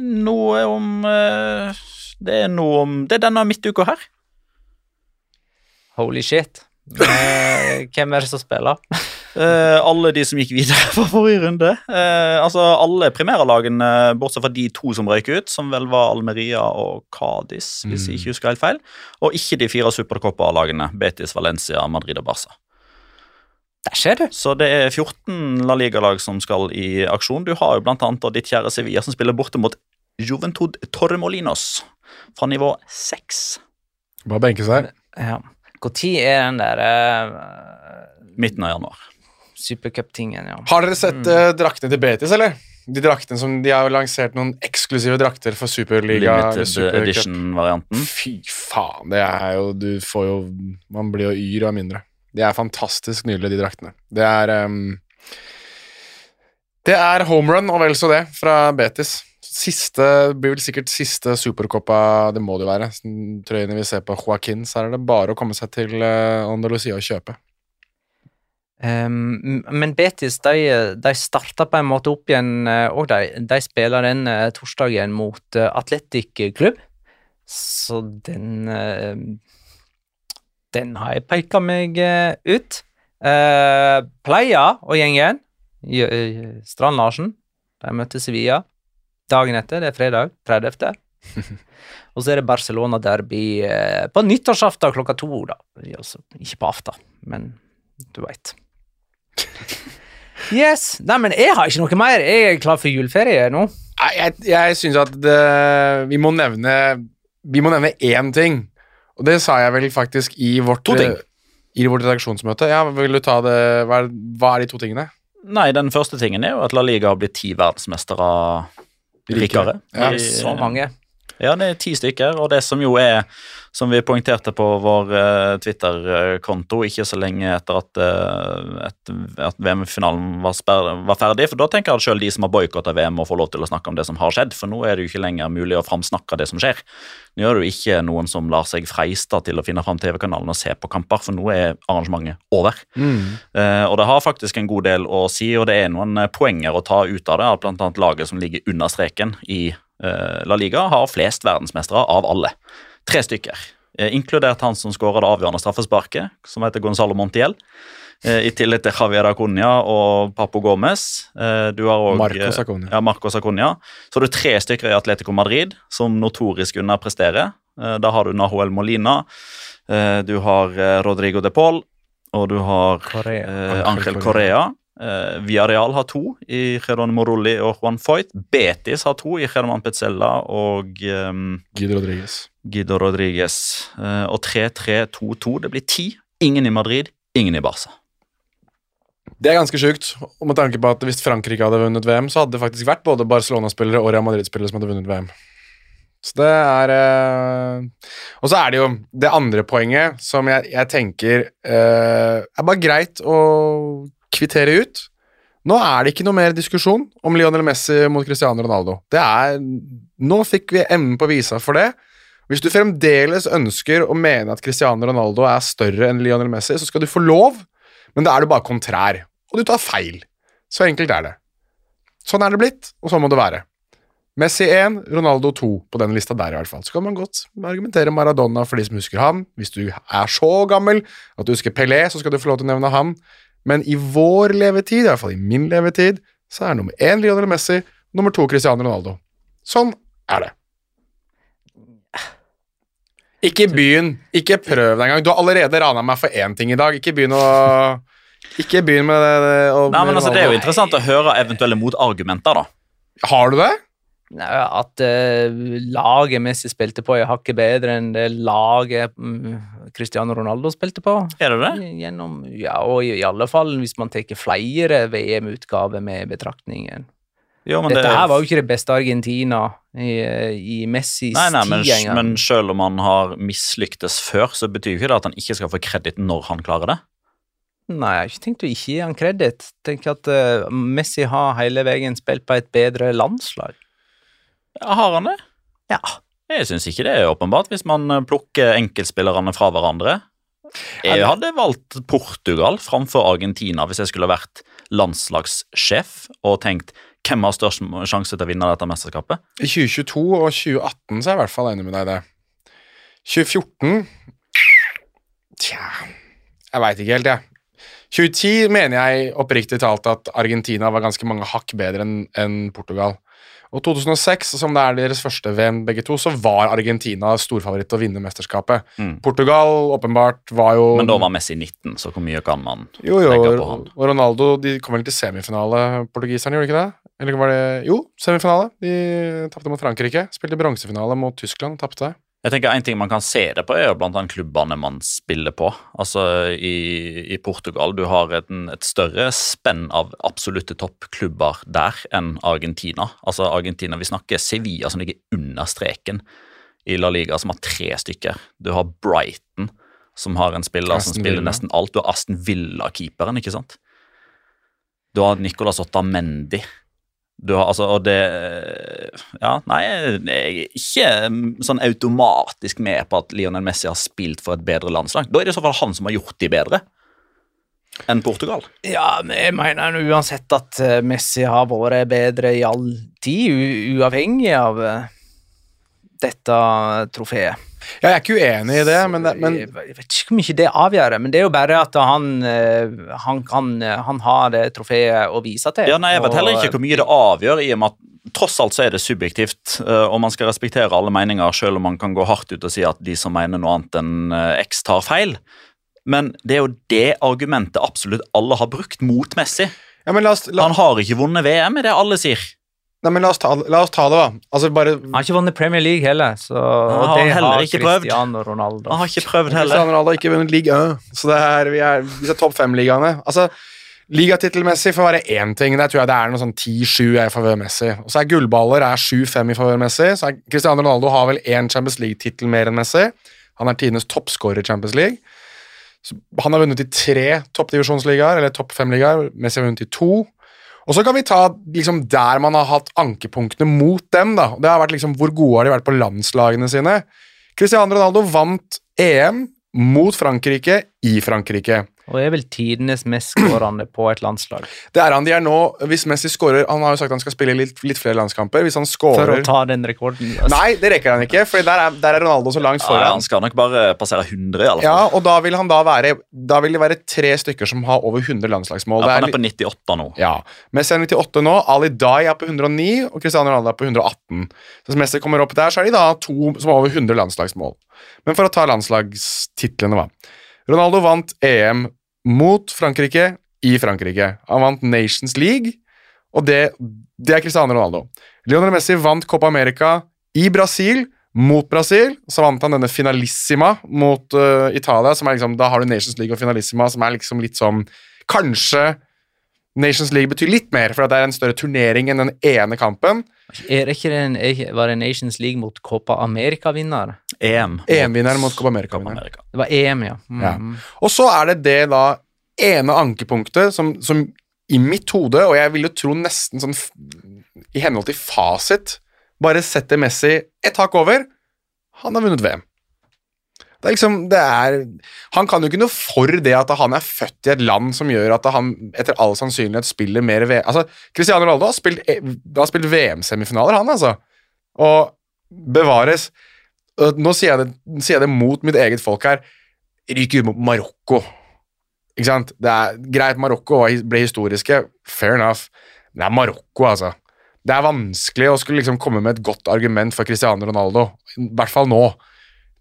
Noe om Det er noe om Det er denne midtuka her. Holy shit. Eh, hvem er det som spiller? Eh, alle de som gikk videre fra forrige runde. Eh, altså Alle primærlagene, bortsett fra de to som røyk ut, som vel var Almeria og Cádiz, hvis jeg ikke husker helt feil. Og ikke de fire supercopa-lagene, Betis, Valencia, Madrid og Barca. Der ser du. Så det er 14 La Liga-lag som skal i aksjon. Du har jo blant annet ditt kjære Sevilla som spiller borte mot Juventud Torremolinos fra nivå 6. Bare benke seg. Ja. Når er den der uh, Midten av januar. supercup-tingen, ja. Har dere sett uh, draktene til Betis, eller? De draktene som De har jo lansert noen eksklusive drakter for Superliga. Limited edition-varianten. Fy faen, det er jo Du får jo Man blir jo yr av mindre. De er fantastisk nydelige, de draktene. Det er um, Det er homerun og vel så det fra Betis. Siste, blir vel sikkert siste Supercopa, det må det jo være. Sånn Trøyene vi ser på Joaquin, så er det bare å komme seg til uh, Andalusia og kjøpe. Um, men Betis de, de starta på en måte opp igjen, eh, og de, de spiller den eh, torsdagen mot Atletic Klubb. Så den eh, Den har jeg peka meg eh, ut. Uh, Pleia og gjengen, eh, Strand Larsen, de møtte Sevilla dagen etter. Det er fredag 30. og så er det Barcelona-derby eh, på nyttårsaften klokka to. da. Altså, ikke på aften, men du veit. Yes. Nei, men jeg har ikke noe mer. Jeg er klar for juleferie nå. Nei, jeg, jeg syns at det, vi må nevne Vi må nevne én ting. Og det sa jeg vel faktisk i vårt To ting. I vårt redaksjonsmøte. Ja, vil du ta det Hva er, hva er de to tingene? Nei, den første tingen er jo at La Liga har blitt ti verdensmestere rikere. Ja, Så mange. Ja, det er ti stykker, og det som jo er, som vi poengterte på vår eh, Twitter-konto ikke så lenge etter at, eh, et, at VM-finalen var, var ferdig, for da tenker jeg at selv de som har boikotta VM, må få lov til å snakke om det som har skjedd, for nå er det jo ikke lenger mulig å framsnakke det som skjer. Nå er det jo ikke noen som lar seg freiste til å finne fram TV-kanalen og se på kamper, for nå er arrangementet over. Eh, og det har faktisk en god del å si, og det er noen poenger å ta ut av det. Annet laget som ligger under streken i eh, La Liga, har flest verdensmestere av alle. Tre stykker. Eh, inkludert han som skåra det avgjørende straffesparket, som heter Gonzalo Montiel. Eh, I tillegg til Javier Acuña og Papo Gomez. Eh, du har også, Marcos Acuña. Ja, Marcos Acuña. Så har du tre stykker i Atletico Madrid som notorisk underpresterer. Eh, da har du Nahuel Molina, eh, du har eh, Rodrigo de Paul, og du har Correa. eh, Angel Correa. Eh, Villarreal har to i Geron Morulli og Juan Foyt. Betis har to i German Petzella og um, Guido Rodriguez. Guido Rodriguez. Uh, og 3-3-2-2. Det blir ti. Ingen i Madrid, ingen i Barca. Det er ganske sjukt. Med tanke på at Hvis Frankrike hadde vunnet VM, så hadde det faktisk vært både Barcelona-spillere og Real Madrid-spillere som hadde vunnet VM. Så det er eh, Og så er det jo det andre poenget som jeg, jeg tenker eh, er bare greit å kvittere ut. Nå er det ikke noe mer diskusjon om Lionel Messi mot Cristiano Ronaldo. Det er, nå fikk vi enden på visa for det. Hvis du fremdeles ønsker å mene at Cristiano Ronaldo er større enn Lionel Messi, så skal du få lov, men da er du bare kontrær. Og du tar feil. Så enkelt er det. Sånn er det blitt, og sånn må det være. Messi 1, Ronaldo 2 på den lista der, i hvert fall. Så kan man godt argumentere Maradona for de som husker han. Hvis du er så gammel at du husker Pelé, så skal du få lov til å nevne han. Men i vår levetid, i hvert fall i min levetid, så er nummer én Lionel Messi, nummer to Cristiano Ronaldo. Sånn er det. Ikke begynn. Ikke prøv deg engang. Du har allerede rana meg for én ting i dag. Ikke begynn å Ikke begynn med det. det- Nei, men altså, Det er jo interessant å høre eventuelle motargumenter, da. Har du det? At eh, laget Messi spilte på, er hakket bedre enn det laget mm, Cristiano Ronaldo spilte på. Er det det? Gjennom, ja, og i, alle fall hvis man tar flere VM-utgaver med betraktningen. Jo, men Dette det, her var jo ikke det beste Argentina i, i Messis Nei, nei, men, tid men selv om han har mislyktes før, så betyr jo ikke det at han ikke skal få kreditt når han klarer det. Nei, jeg har ikke tenkt å ikke gi han kreditt. Tenk at uh, Messi har hele veien spilt på et bedre landslag. Ja, Har han det? Ja. Jeg syns ikke det er åpenbart, hvis man eh, plukker enkeltspillerne fra hverandre. Jeg hadde valgt Portugal framfor Argentina hvis jeg skulle vært landslagssjef og tenkt hvem har størst sjanse til å vinne dette mesterskapet? I 2022 og 2018 så er jeg i hvert fall enig med deg i det. 2014 Tja Jeg veit ikke helt, jeg. 2010 mener jeg oppriktig talt at Argentina var ganske mange hakk bedre enn Portugal. Og 2006, som det er deres første VM begge to, så var Argentina storfavoritt til å vinne mesterskapet. Mm. Portugal åpenbart var jo Men da var Messi 19, så hvor mye kan man Jo, jo, legge på han? og Ronaldo de kom vel til semifinale, portugiserne, gjorde de ikke det? Eller var det Jo, semifinale. De tapte mot Frankrike. Spilte bronsefinale mot Tyskland, tapte. Jeg tenker En ting man kan se det på, er jo annet klubbene man spiller på. Altså I, i Portugal du har et, et større spenn av absolutte toppklubber der enn Argentina. Altså Argentina, Vi snakker Sevilla som ligger under streken i La Liga, som har tre stykker. Du har Brighton, som har en spiller som spiller Villa. nesten alt. Du har Aston Villa-keeperen, ikke sant? Du har Nicolas Otamendi. Du har altså, og det Ja, nei, jeg er ikke mm, sånn automatisk med på at Lionel Messi har spilt for et bedre landslag. Da er det i så fall han som har gjort de bedre enn Portugal. Ja, men jeg mener uansett at eh, Messi har vært bedre i all tid, uavhengig av eh, dette trofeet. Jeg er ikke uenig i det, men, det, men jeg, jeg vet ikke hvor mye det avgjør, men det er jo bare at han, eh, han, kan, han har det trofeet å vise til. Ja, nei, Jeg vet heller ikke hvor mye det avgjør, i og med at tross alt så er det subjektivt, eh, og man skal respektere alle meninger, selv om man kan gå hardt ut og si at de som mener noe annet enn eh, X, tar feil. Men det er jo det argumentet absolutt alle har brukt mot Messi. Ja, men la oss, la, Han har ikke vunnet VM, er det alle sier. Nei, men la, oss ta, la oss ta det, da. Altså, bare Han har ikke vunnet Premier League heller, så, Han og har det heller har ikke prøvd. Cristiano Ronaldo. Han har ikke prøvd heller. Cristiano Ronaldo har ikke vunnet liga, så det er, vi er disse topp fem-ligaene. Altså, Ligatittelmessig får være én ting. Der tror jeg det er noe sånn 10-7 i favør Messi. Og så er gullballer er 7-5 i favør Messi. Så er Cristiano Ronaldo har vel én Champions League-tittel mer enn Messi. Han er tidenes toppskårer i Champions League. Så han har vunnet i tre toppdivisjonsligaer, eller topp fem-ligaer. Messi har vunnet i to. Og så kan vi ta liksom, der man har hatt ankepunktene mot dem. da. Det har vært liksom, Hvor gode har de vært på landslagene sine? Cristiano Ronaldo vant EM mot Frankrike i Frankrike. Og er vel tidenes mest skårende på et landslag. Det er han de er nå. Hvis Messi skårer Han har jo sagt han skal spille litt, litt flere landskamper. Hvis han For å ta den rekorden. altså. Nei, det rekker han ikke, for der er, der er Ronaldo så langt Ja, foran. han skal nok bare passere 100, i alle fall. Ja, og da vil han da være Da vil det være tre stykker som har over 100 landslagsmål. Ja, han er på 98 nå. Ja. Messi er 98 nå, Ali Dai er på 109, og Cristiano Ronaldo er på 118. Så hvis Messi kommer opp der, så er de da to som har over 100 landslagsmål. Men for å ta landslagstitlene, hva. Ronaldo vant EM mot Frankrike i Frankrike. Han vant Nations League, og det, det er Cristiano Ronaldo. Lionel Messi vant Copa America i Brasil. Mot Brasil så vant han denne finalissima mot uh, Italia. som er liksom, Da har du Nations League og finalissima, som er liksom litt sånn Kanskje Nations League betyr litt mer, for det er en større turnering enn den ene kampen. Er det ikke er var det Nations League mot Copa America-vinner? EM. EM-vinneren mot Copa America vinner. America. Det var EM, ja. Mm. Ja. Og så er det det da ene ankepunktet som, som i mitt hode, og jeg vil jo tro nesten sånn i henhold til fasit, bare setter Messi et hakk over. Han har vunnet VM. Det er liksom, det er, han kan jo ikke noe for det at han er født i et land som gjør at han etter all sannsynlighet spiller mer VM. Altså, Cristiano Ronaldo har spilt, eh, spilt VM-semifinaler, han, altså. Og bevares Nå sier jeg, det, sier jeg det mot mitt eget folk her. Ryker ut mot Marokko. Ikke sant? Det er Greit, Marokko ble historiske. Fair enough. Men det er Marokko, altså. Det er vanskelig å skulle liksom komme med et godt argument for Cristiano Ronaldo. I hvert fall nå.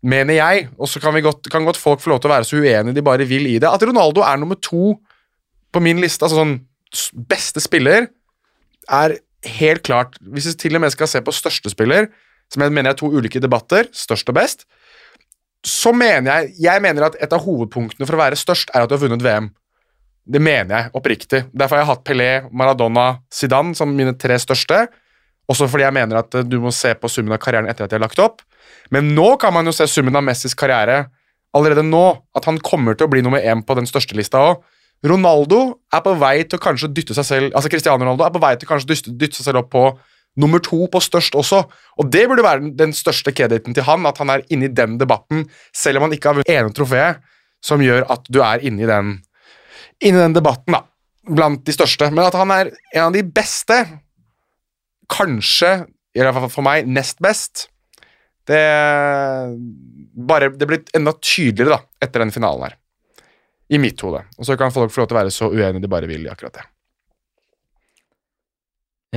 Mener jeg. Og så kan, godt, kan godt folk få lov til å være så uenige de bare vil i det. At Ronaldo er nummer to på min liste, altså sånn beste spiller, er helt klart Hvis vi til og med skal se på største spiller, som jeg mener er to ulike debatter, størst og best, så mener jeg Jeg mener at et av hovedpunktene for å være størst er at du har vunnet VM. Det mener jeg oppriktig. Derfor har jeg hatt Pelé, Maradona, Zidane som mine tre største. Også fordi jeg mener at du må se på summen av karrieren etter at de har lagt opp. Men nå kan man jo se summen av Messis karriere allerede nå. At han kommer til å bli nummer én på den største lista òg. Ronaldo er på vei til å kanskje dytte seg selv Altså Cristiano Ronaldo er på vei til å kanskje dytte, dytte seg selv opp på nummer to på størst også. Og det burde være den, den største krediten til han, at han er inne i den debatten, selv om han ikke har vunnet ene trofeet, som gjør at du er inne i den, inne i den debatten, da. Blant de største. Men at han er en av de beste, kanskje, i hvert fall for meg, nest best, det bare, Det blir enda tydeligere da, etter den finalen her. I mitt hode. Og så kan folk få lov til å være så uenige de bare vil i akkurat det.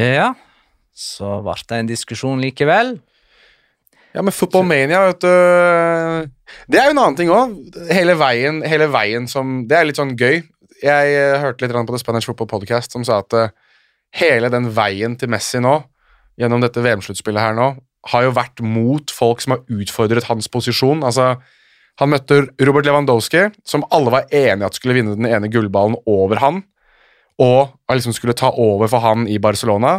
Ja, så ble det en diskusjon likevel. Ja, men Football Mania, vet du Det er jo en annen ting òg. Hele, veien- hele veien som Det er litt sånn gøy. Jeg eh, hørte litt på The Spanish Football Podcast som sa at eh, hele den veien til Messi nå, gjennom dette VM-sluttspillet her nå, har jo vært mot folk som har utfordret hans posisjon. Altså, han møtte Robert Lewandowski, som alle var enige at skulle vinne den ene gullballen over han, og liksom skulle ta over for han i Barcelona.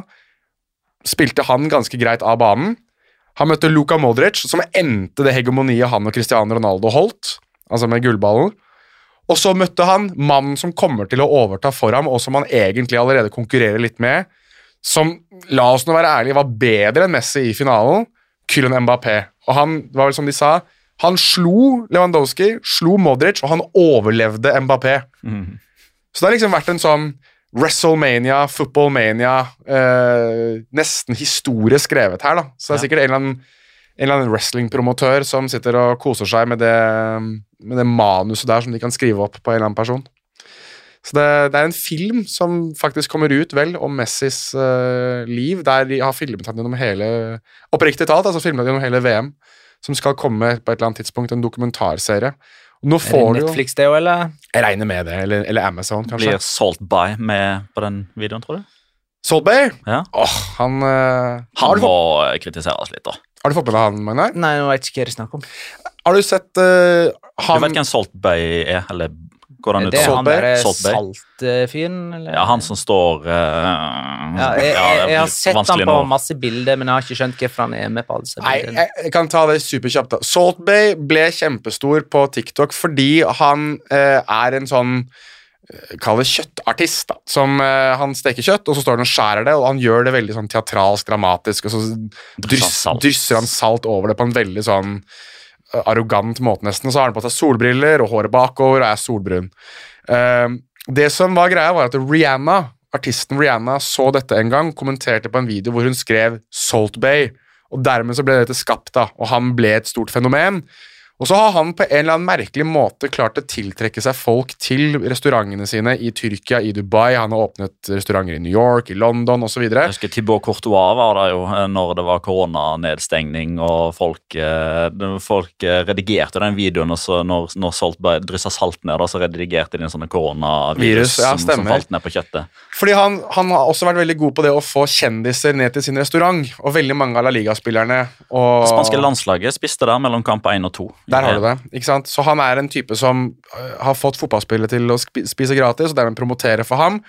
Spilte han ganske greit av banen. Han møtte Luka Modric, som endte det hegemoniet han og Cristiano Ronaldo holdt, altså med gullballen. Og så møtte han mannen som kommer til å overta for ham, og som han egentlig allerede konkurrerer litt med, som, la oss nå være ærlige, var bedre enn Messi i finalen, Kylen Mbappé. Og han, var vel som de sa, han slo Lewandowski, slo Modric, og han overlevde Mbappé. Så det har liksom vært en sånn WrestleMania, Footballmania, eh, nesten historie skrevet her, da. Så det er sikkert en eller annen, en eller annen wrestlingpromotør som sitter og koser seg med det, med det manuset der som de kan skrive opp på en eller annen person. Så det, det er en film som faktisk kommer ut vel om Messis uh, liv, der de har filmet han gjennom hele Oppriktig talt, altså filmet gjennom hele VM, som skal komme på et eller annet tidspunkt, en dokumentarserie. Nå Er får det du Netflix, det òg, eller? Jeg regner med det, eller, eller Amazon, kanskje. Blir Salt By med på den videoen, tror du? Salt Bay? Ja. Oh, han uh, Han må fått, kritiseres litt, da. har du fått med deg han, Magnar? Nei, nå vet ikke hva det er snakk om. Har du sett eh, Du vet hvem Salt Bay er? Eller går han Er ut det han derre saltfyren, eller? Ja, han som står uh, Ja, jeg, jeg, jeg har sett han på nå. masse bilder, men jeg har ikke skjønt hvorfor han er med på alle disse Nei, bildene. jeg, jeg kan ta det superkjapt. da. Salt Bay ble kjempestor på TikTok fordi han uh, er en sånn eh, Kall det kjøttartist. da, som uh, Han steker kjøtt, og så står han og skjærer det, og han gjør det veldig sånn teatralsk, dramatisk, og så dryss, salt. drysser han salt over det på en veldig sånn eh, arrogant måte, nesten. Så har han på seg solbriller og håret bakover og er solbrun. Uh, det som var greia, var at Rihanna, artisten Rihanna så dette en gang, kommenterte på en video hvor hun skrev Salt Bay, og dermed så ble dette skapt, da, og han ble et stort fenomen. Og så har han på en eller annen merkelig måte klart å tiltrekke seg folk til restaurantene sine i Tyrkia, i Dubai. Han har åpnet restauranter i New York, i London osv. Thibaut Courtois var der jo eh, når det var koronanedstengning, og folk, eh, folk eh, redigerte den videoen, og så når, når salt dryssa salt ned, så redigerte de en sånn koronavirus ja, som, som falt ned på kjøttet. Fordi han, han har også vært veldig god på det å få kjendiser ned til sin restaurant, og veldig mange av La Liga-spillerne og Det spanske landslaget spiste der mellom kamp 1 og 2. Der har du det. ikke sant? Så han er en type som øh, har fått fotballspillet til å spise gratis, og dermed promotere for ham.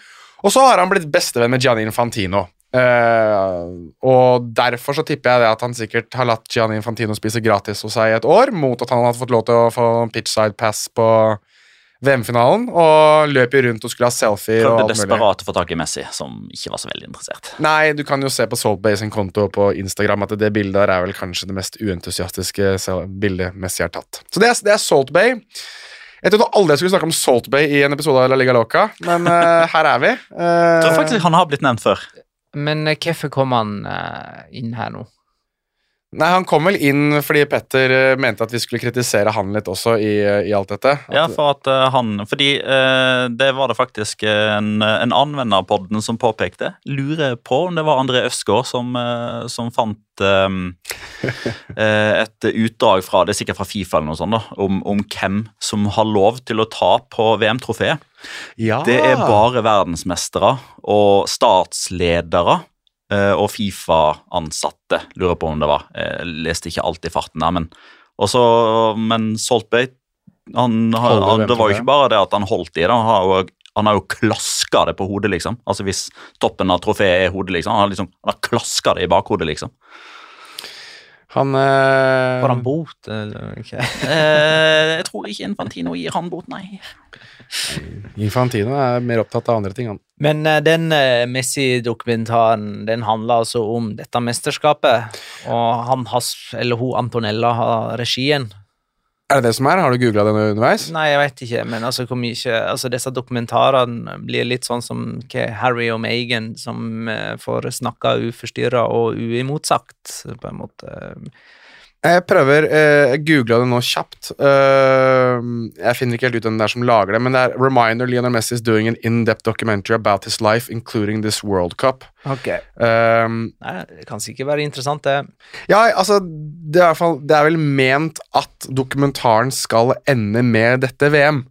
Og så har han blitt bestevenn med Gianni Infantino. Uh, og derfor så tipper jeg det at han sikkert har latt Gianni Infantino spise gratis hos seg i et år, mot at han hadde fått lov til å få pitchside pass på VM-finalen, og løp rundt og skulle ha selfie. og Prøvde desperat å få tak i Messi, som ikke var så veldig interessert. Nei, du kan jo se på Saltbay sin konto på Instagram at det bildet der er vel kanskje det mest uentusiastiske bildet Messi har tatt. Så det er, det er Saltbay. Jeg trodde aldri jeg skulle snakke om Saltbay i en episode av La Liga Loca, men uh, her er vi. Jeg tror Uh, faktisk han har blitt nevnt før. Men eh, hvorfor kom han uh, inn her nå? Nei, han kom vel inn fordi Petter eh, mente at vi skulle kritisere han litt også i, eh, i alt dette. At, Ja, for at eh, han Fordi eh, det var det faktisk en, en anvender av podden som påpekte. Lurer på om det var André Østgaard som, som fant eh, eh, et utdrag fra det er sikkert fra Fifa eller noe sånt da, om, om hvem som har lov til å ta på VM-trofeet. ja. Det er bare verdensmestere og statsledere og Fifa-ansatte, lurer på om det var. Jeg leste ikke alt i farten der, men også, Men Saltbay han, han, han, Det var jo ikke bare det at han holdt i det, han har jo, han har jo klaska det på hodet, liksom. Altså Hvis toppen av trofeet er hodet, liksom. Han har, liksom, han har klaska det i bakhodet, liksom. Han, eh, Får han bot, eller ikke? Eh, jeg tror ikke Infantino gir han bot, nei. Infantino er mer opptatt av andre ting, han. Men eh, den Messi-dokumentaren den handler altså om dette mesterskapet, og han har, eller hun Antonella har regien. Er det det som er? Har du googla det underveis? Nei, jeg vet ikke, men altså mye Altså disse dokumentarene blir litt sånn som Harry og Meghan som eh, får snakka uforstyrra og uimotsagt, på en måte. Jeg prøver eh, Jeg googla det nå kjapt. Eh, jeg finner ikke helt ut hvem det er som lager det, men det er Reminder Lionel Messi is doing an in-depth documentary about his life, including this World Cup. Ok. Um, Nei, det kan sikkert være interessant, det. ja, altså det er, fall, det er vel ment at dokumentaren skal ende med dette VM.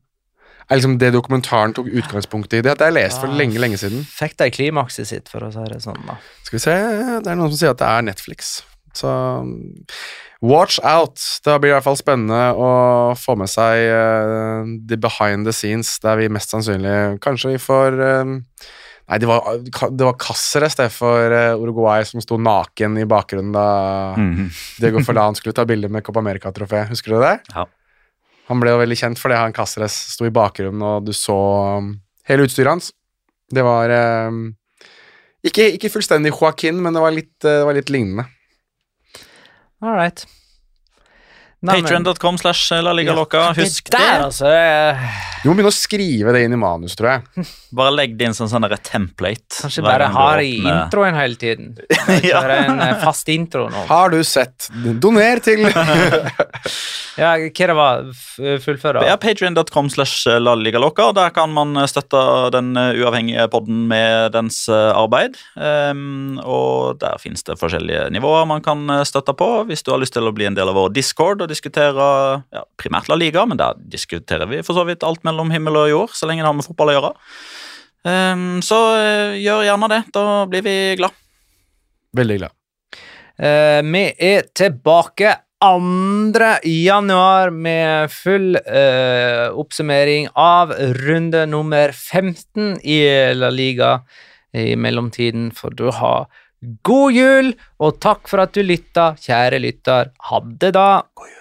Er liksom det dokumentaren tok utgangspunkt i. Det hadde jeg lest for Ah. lenge, lenge siden. Fikk de klimakset sitt, for å si det sånn, da. Skal vi se Det er noen som sier at det er Netflix. Så watch out. Det blir i hvert fall spennende å få med seg uh, the behind the scenes, der vi mest sannsynlig Kanskje vi får uh, Nei, det var, det var Cáceres det for eh, Uruguay som sto naken i bakgrunnen da Mhm. Diego Forlan skulle ta bilde med Copa America-trofé. Husker du det? Ja. Han ble jo veldig kjent fordi han Cáceres sto i bakgrunnen, og du så um, hele utstyret hans. Det var ikke, ikke fullstendig Joaquin, men det var litt, det var litt lignende. All right. Patreon.com slash La Liga Loca. Husk det der, altså. Du må begynne å skrive det inn i manus, tror jeg. Bare legg det inn som sånn template. Kanskje bare ha det i introen hele tiden. Ja. Bare en eh, fast intro nå. Har du sett? Doner til Ja, hva det var? F- Fullfør, Ja, Patrion.com slash La Liga Loca. Der kan man støtte den eh, uavhengige podden med dens eh, arbeid. Um, og der finnes det forskjellige nivåer man kan eh, støtte på. Hvis du har lyst til å bli en del av vår Discord og diskutere ja, primært La Liga, men der diskuterer vi for så vidt alt mellom himmel og jord, så lenge det har med fotball å gjøre. Um, så uh, gjør gjerne det. Da blir vi glad. Veldig glad. Uh, vi er tilbake 2. januar med full uh, oppsummering av runde nummer 15 i La Liga i mellomtiden. For du har god jul, og takk for at du lytta, kjære lytter. Ha det, da. God jul.